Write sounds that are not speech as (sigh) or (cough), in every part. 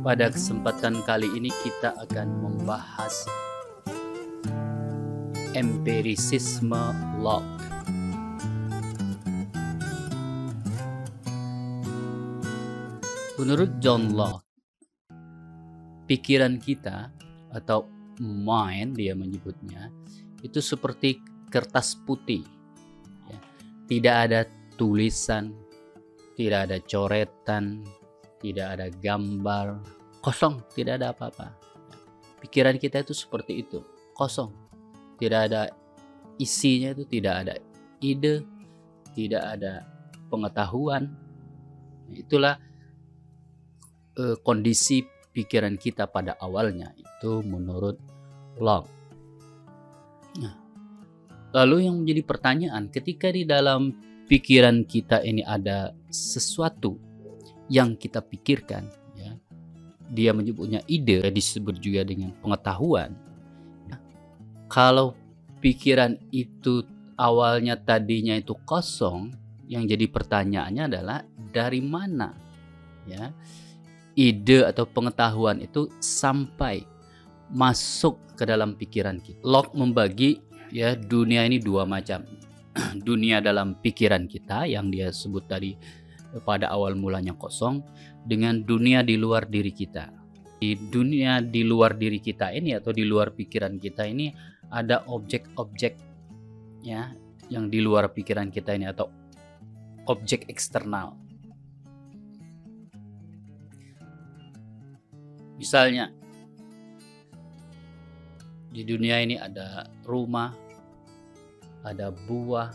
Pada kesempatan kali ini kita akan membahas empirisisme Locke. Menurut John Locke, pikiran kita atau mind dia menyebutnya itu seperti kertas putih. Ya. Tidak ada tulisan, tidak ada coretan, tidak ada gambar, kosong, tidak ada apa-apa. Pikiran kita itu seperti itu, kosong. Tidak ada isinya itu tidak ada ide, tidak ada pengetahuan. Itulah eh, kondisi pikiran kita pada awalnya itu menurut Locke. Nah, lalu yang menjadi pertanyaan ketika di dalam pikiran kita ini ada sesuatu yang kita pikirkan, ya, dia menyebutnya ide, disebut juga dengan pengetahuan. Ya, kalau pikiran itu awalnya tadinya itu kosong, yang jadi pertanyaannya adalah dari mana, ya? ide atau pengetahuan itu sampai masuk ke dalam pikiran kita. Locke membagi ya dunia ini dua macam. (clears throat) dunia dalam pikiran kita yang dia sebut tadi pada awal mulanya kosong dengan dunia di luar diri kita. Di dunia di luar diri kita ini atau di luar pikiran kita ini ada objek-objek ya yang di luar pikiran kita ini atau objek eksternal Misalnya, di dunia ini ada rumah, ada buah,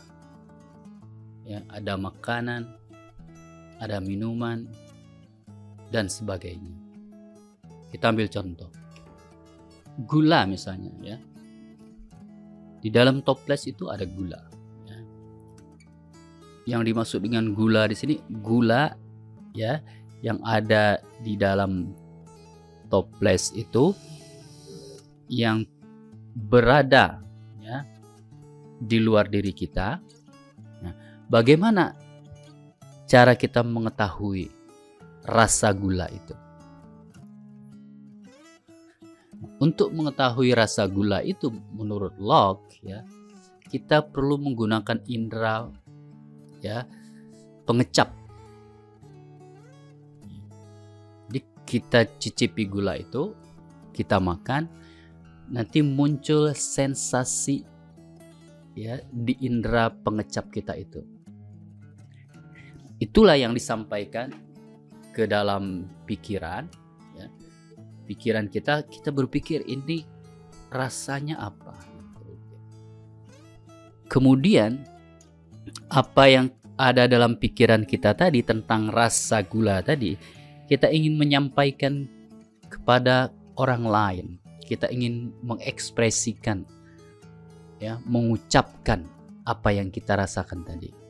ya, ada makanan, ada minuman, dan sebagainya. Kita ambil contoh. Gula misalnya ya. Di dalam toples itu ada gula. Ya. Yang dimaksud dengan gula di sini gula ya yang ada di dalam toples itu yang berada ya di luar diri kita. Nah, bagaimana cara kita mengetahui rasa gula itu? Untuk mengetahui rasa gula itu menurut Locke ya, kita perlu menggunakan indera ya pengecap kita cicipi gula itu, kita makan, nanti muncul sensasi ya di indera pengecap kita itu. Itulah yang disampaikan ke dalam pikiran ya. Pikiran kita kita berpikir ini rasanya apa. Kemudian apa yang ada dalam pikiran kita tadi tentang rasa gula tadi kita ingin menyampaikan kepada orang lain. Kita ingin mengekspresikan ya, mengucapkan apa yang kita rasakan tadi.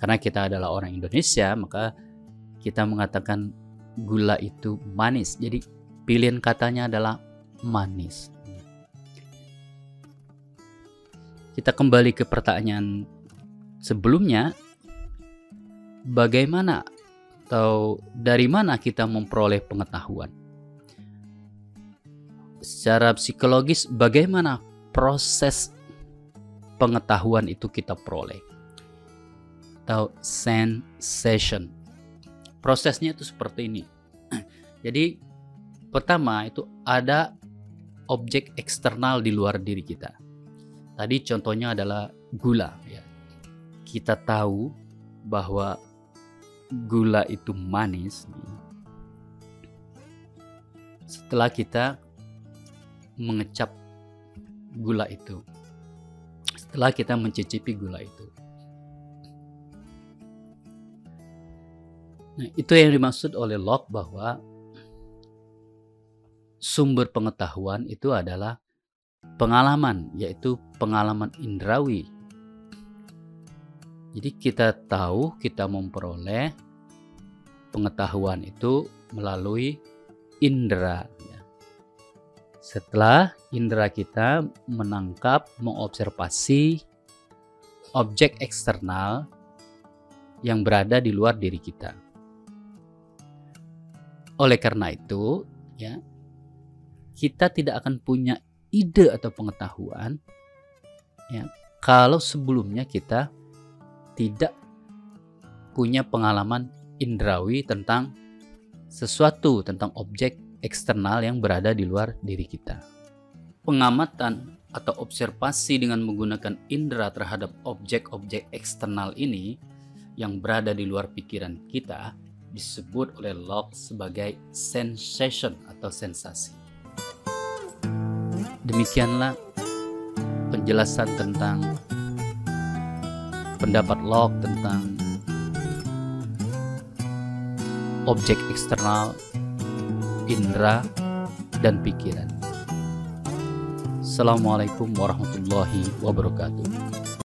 Karena kita adalah orang Indonesia, maka kita mengatakan gula itu manis. Jadi pilihan katanya adalah manis. Kita kembali ke pertanyaan sebelumnya, bagaimana atau dari mana kita memperoleh pengetahuan? Secara psikologis, bagaimana proses pengetahuan itu kita peroleh? Atau sensation. Prosesnya itu seperti ini. (clears throat) Jadi, pertama itu ada objek eksternal di luar diri kita. Tadi contohnya adalah gula ya. Kita tahu bahwa gula itu manis setelah kita mengecap gula itu setelah kita mencicipi gula itu nah itu yang dimaksud oleh Locke bahwa sumber pengetahuan itu adalah pengalaman yaitu pengalaman indrawi jadi kita tahu kita memperoleh pengetahuan itu melalui indera. Ya. Setelah indera kita menangkap, mengobservasi objek eksternal yang berada di luar diri kita. Oleh karena itu, ya, kita tidak akan punya ide atau pengetahuan ya kalau sebelumnya kita tidak punya pengalaman indrawi tentang sesuatu tentang objek eksternal yang berada di luar diri kita. Pengamatan atau observasi dengan menggunakan indera terhadap objek-objek eksternal ini yang berada di luar pikiran kita disebut oleh Locke sebagai sensation atau sensasi. Demikianlah penjelasan tentang pendapat Locke tentang objek eksternal, indera, dan pikiran. Assalamualaikum warahmatullahi wabarakatuh.